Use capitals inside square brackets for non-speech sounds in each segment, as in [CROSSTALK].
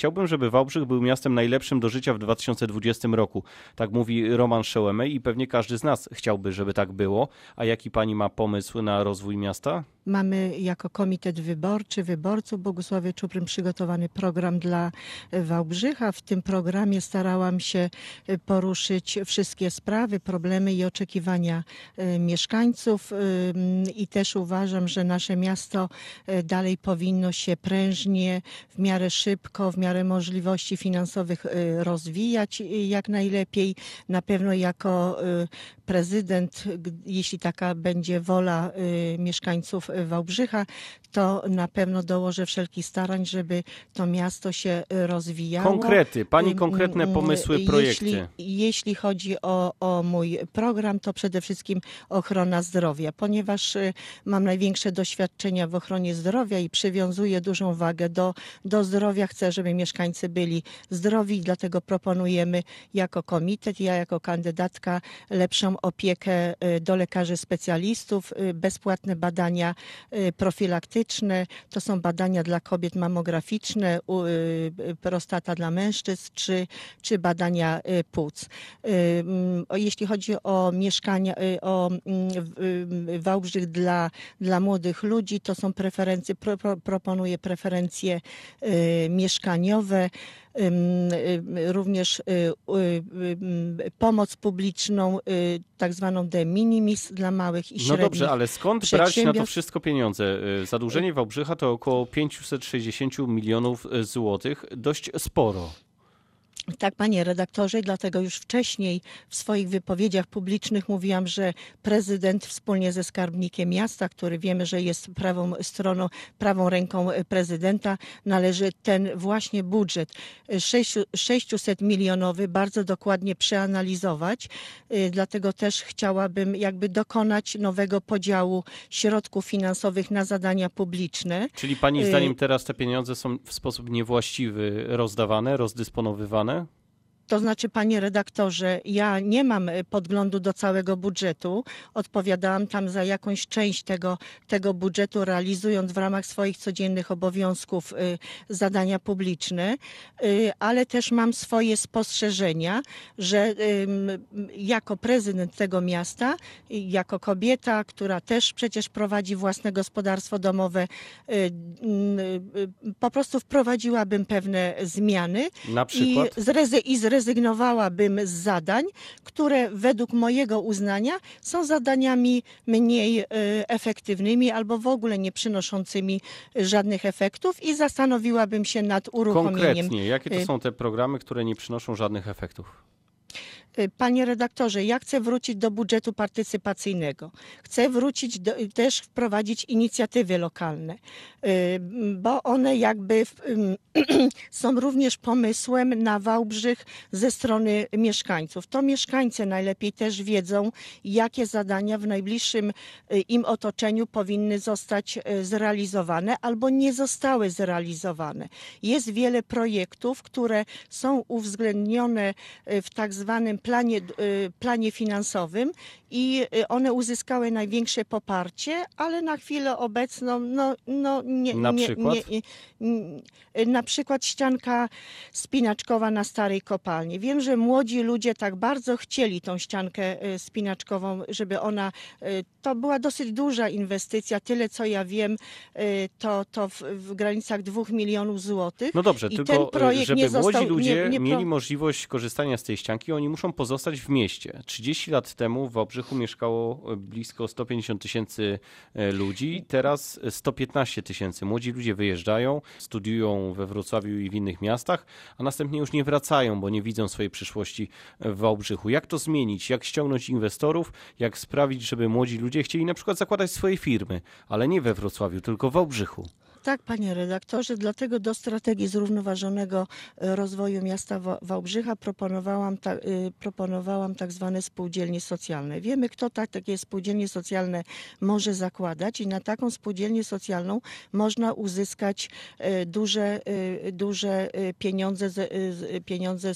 Chciałbym, żeby Wałbrzych był miastem najlepszym do życia w 2020 roku. Tak mówi Roman Szełemej i pewnie każdy z nas chciałby, żeby tak było. A jaki pani ma pomysł na rozwój miasta? Mamy jako Komitet Wyborczy, wyborców Bogusławie Czuprym przygotowany program dla Wałbrzycha. W tym programie starałam się poruszyć wszystkie sprawy, problemy i oczekiwania e, mieszkańców i też uważam, że nasze miasto e, dalej powinno się prężnie, w miarę szybko, w miarę możliwości finansowych e, rozwijać jak najlepiej. Na pewno jako prezydent, jeśli taka będzie wola mieszkańców Wałbrzycha, to na pewno dołożę wszelkich starań, żeby to miasto się rozwijało. Konkrety, pani konkretne pomysły, projekty. Jeśli, jeśli chodzi o, o mój program, to przede wszystkim ochrona zdrowia, ponieważ y, mam największe doświadczenia w ochronie zdrowia i przywiązuję dużą wagę do, do zdrowia. Chcę, żeby mieszkańcy byli zdrowi, dlatego proponujemy jako komitet, ja jako kandydatka lepszą opiekę y, do lekarzy specjalistów, y, bezpłatne badania Y, profilaktyczne, to są badania dla kobiet mamograficzne, y, prostata dla mężczyzn, czy, czy badania y, płuc. Mm, jeśli chodzi o mieszkania, o Wałbrzych dla, dla młodych ludzi, to są preferencje, pro, proponuję preferencje mieszkaniowe, również pomoc publiczną, tak zwaną de minimis dla małych i no średnich No dobrze, ale skąd brać na to wszystko pieniądze? Zadłużenie Wałbrzycha to około 560 milionów złotych, dość sporo. Tak, panie redaktorze, dlatego już wcześniej w swoich wypowiedziach publicznych mówiłam, że prezydent wspólnie ze skarbnikiem miasta, który wiemy, że jest prawą stroną, prawą ręką prezydenta, należy ten właśnie budżet 600 milionowy bardzo dokładnie przeanalizować. Y, dlatego też chciałabym jakby dokonać nowego podziału środków finansowych na zadania publiczne. Czyli pani zdaniem teraz te pieniądze są w sposób niewłaściwy rozdawane, rozdysponowywane? Toronto To znaczy, panie redaktorze, ja nie mam e, podglądu do całego budżetu. Odpowiadałam tam za jakąś część tego, tego budżetu, realizując w ramach swoich codziennych obowiązków y, zadania publiczne, y, ale też mam swoje spostrzeżenia, że y, jako prezydent tego miasta, jako kobieta, która też przecież prowadzi własne gospodarstwo domowe, po prostu wprowadziłabym pewne zmiany. Na przykład? I, zrezy- i zrezy- zrezygnowałabym z zadań, które według mojego uznania są zadaniami mniej e, efektywnymi albo w ogóle nie przynoszącymi żadnych efektów i zastanowiłabym się nad uruchomieniem. Konkretnie, jakie to e, są te programy, które nie przynoszą żadnych efektów? Y, panie redaktorze, ja chcę wrócić do budżetu partycypacyjnego. Chcę wrócić do, też wprowadzić inicjatywy lokalne, y, bo one jakby [CLEARS THROAT] są również pomysłem na Wałbrzych ze strony mieszkańców. To mieszkańcy najlepiej też wiedzą, jakie zadania w najbliższym y, im otoczeniu powinny zostać zrealizowane albo nie zostały zrealizowane. Jest wiele projektów, które są uwzględnione w tak zwanym planie, y, planie finansowym i y, one uzyskały największe poparcie, ale na chwilę obecną no, no nie, na, nie, przykład? Nie, nie, na przykład ścianka spinaczkowa na starej kopalni. Wiem, że młodzi ludzie tak bardzo chcieli tą ściankę y, spinaczkową, żeby ona, to była dosyć duża inwestycja, tyle co ja wiem, to, to w, w granicach dwóch milionów złotych. No dobrze, I tylko żeby został, młodzi ludzie nie, mieli możliwość korzystania z tej ścianki, oni muszą pozostać w mieście. 30 lat temu w Wałbrzychu mieszkało e, blisko 150 tysięcy e, ludzi, teraz 115 tysięcy. Młodzi ludzie wyjeżdżają, studiują we Wrocławiu i w innych miastach, a następnie już nie wracają, bo nie widzą swojej przyszłości w Wałbrzychu. Jak to zmienić? Jak ściągnąć inwestorów? Jak sprawić, żeby młodzi ludzie chcieli na przykład zakładać swoje firmy, ale nie we Wrocławiu, tylko w Wałbrzychu? Tak, panie redaktorze, dlatego do strategii zrównoważonego e, rozwoju miasta Wałbrzycha proponowałam, ta, y, proponowałam tak zwane spółdzielnie socjalne. Wiemy, kto tak, takie spółdzielnie socjalne może zakładać i na taką spółdzielnię socjalną można uzyskać e, duże, e, duże pieniądze, pieniądze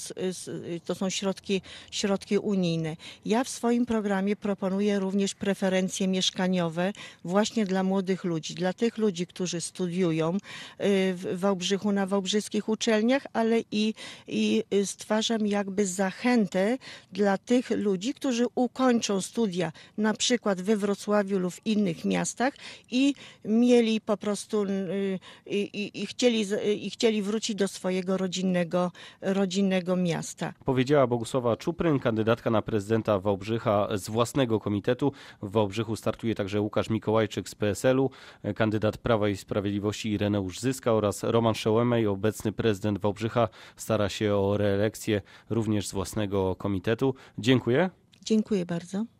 to są środki, środki unijne. Ja w swoim programie proponuję również preferencje mieszkaniowe właśnie dla młodych ludzi, dla tych ludzi, którzy studiują, studiują w Wałbrzychu na wałbrzyskich uczelniach, ale i, i stwarzam jakby zachętę dla tych ludzi, którzy ukończą studia na przykład we Wrocławiu lub w innych miastach i mieli po prostu i, i, i chcieli, i chcieli wrócić do swojego rodzinnego, rodzinnego miasta. Powiedziała Bogusława Czupryn, kandydatka na prezydenta Wałbrzycha z własnego komitetu. W Wałbrzychu startuje także Łukasz Mikołajczyk z PSL-u, kandydat Prawa i Sprawiedliwości Ireneusz Zyska oraz Roman Szołemej, obecny prezydent Wałbrzycha, stara się o reelekcję również z własnego komitetu. Dziękuję. Dziękuję bardzo.